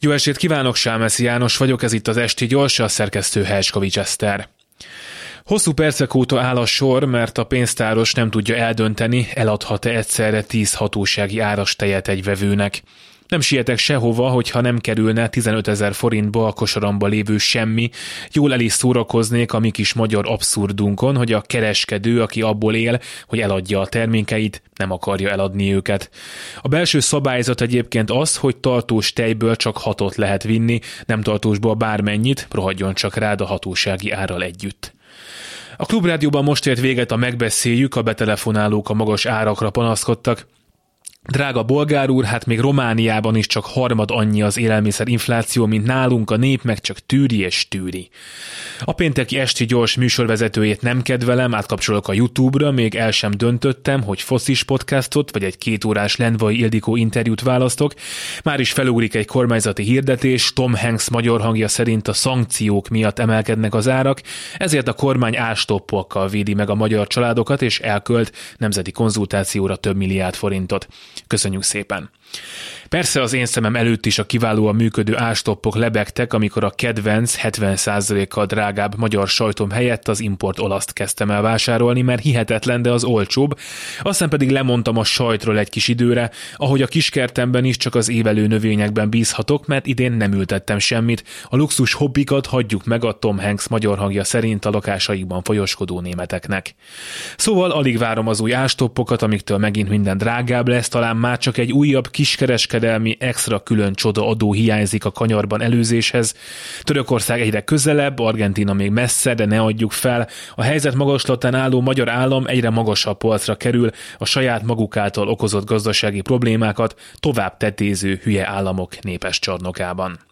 Jó estét kívánok, Sámeszi János vagyok, ez itt az Esti Gyors, a szerkesztő Helskovics Eszter. Hosszú percek óta áll a sor, mert a pénztáros nem tudja eldönteni, eladhat-e egyszerre tíz hatósági áras tejet egy vevőnek. Nem sietek sehova, hogyha nem kerülne 15 ezer forintba a kosaramba lévő semmi. Jól el is szórakoznék a mi kis magyar abszurdunkon, hogy a kereskedő, aki abból él, hogy eladja a termékeit, nem akarja eladni őket. A belső szabályzat egyébként az, hogy tartós tejből csak hatot lehet vinni, nem tartósból bármennyit, rohadjon csak rád a hatósági árral együtt. A klubrádióban most ért véget a megbeszéljük, a betelefonálók a magas árakra panaszkodtak. Drága bolgár úr, hát még Romániában is csak harmad annyi az élelmiszer infláció, mint nálunk, a nép meg csak tűri és tűri. A pénteki esti gyors műsorvezetőjét nem kedvelem, átkapcsolok a YouTube-ra, még el sem döntöttem, hogy foszis podcastot vagy egy két órás Lendvai Ildikó interjút választok. Már is felugrik egy kormányzati hirdetés, Tom Hanks magyar hangja szerint a szankciók miatt emelkednek az árak, ezért a kormány ástoppokkal védi meg a magyar családokat, és elkölt nemzeti konzultációra több milliárd forintot. Köszönjük szépen! Persze az én szemem előtt is a kiválóan működő ástoppok lebegtek, amikor a kedvenc 70%-kal drágább magyar sajtom helyett az import olaszt kezdtem el vásárolni, mert hihetetlen, de az olcsóbb. Aztán pedig lemondtam a sajtról egy kis időre, ahogy a kiskertemben is csak az évelő növényekben bízhatok, mert idén nem ültettem semmit. A luxus hobbikat hagyjuk meg a Tom Hanks magyar hangja szerint a lakásaikban folyoskodó németeknek. Szóval alig várom az új ástoppokat, amiktől megint minden drágább lesz, talán már csak egy újabb kiskereskedelmi extra külön csoda adó hiányzik a kanyarban előzéshez. Törökország egyre közelebb, Argentina még messze, de ne adjuk fel. A helyzet magaslatán álló magyar állam egyre magasabb polcra kerül, a saját maguk által okozott gazdasági problémákat tovább tetéző hülye államok népes csarnokában.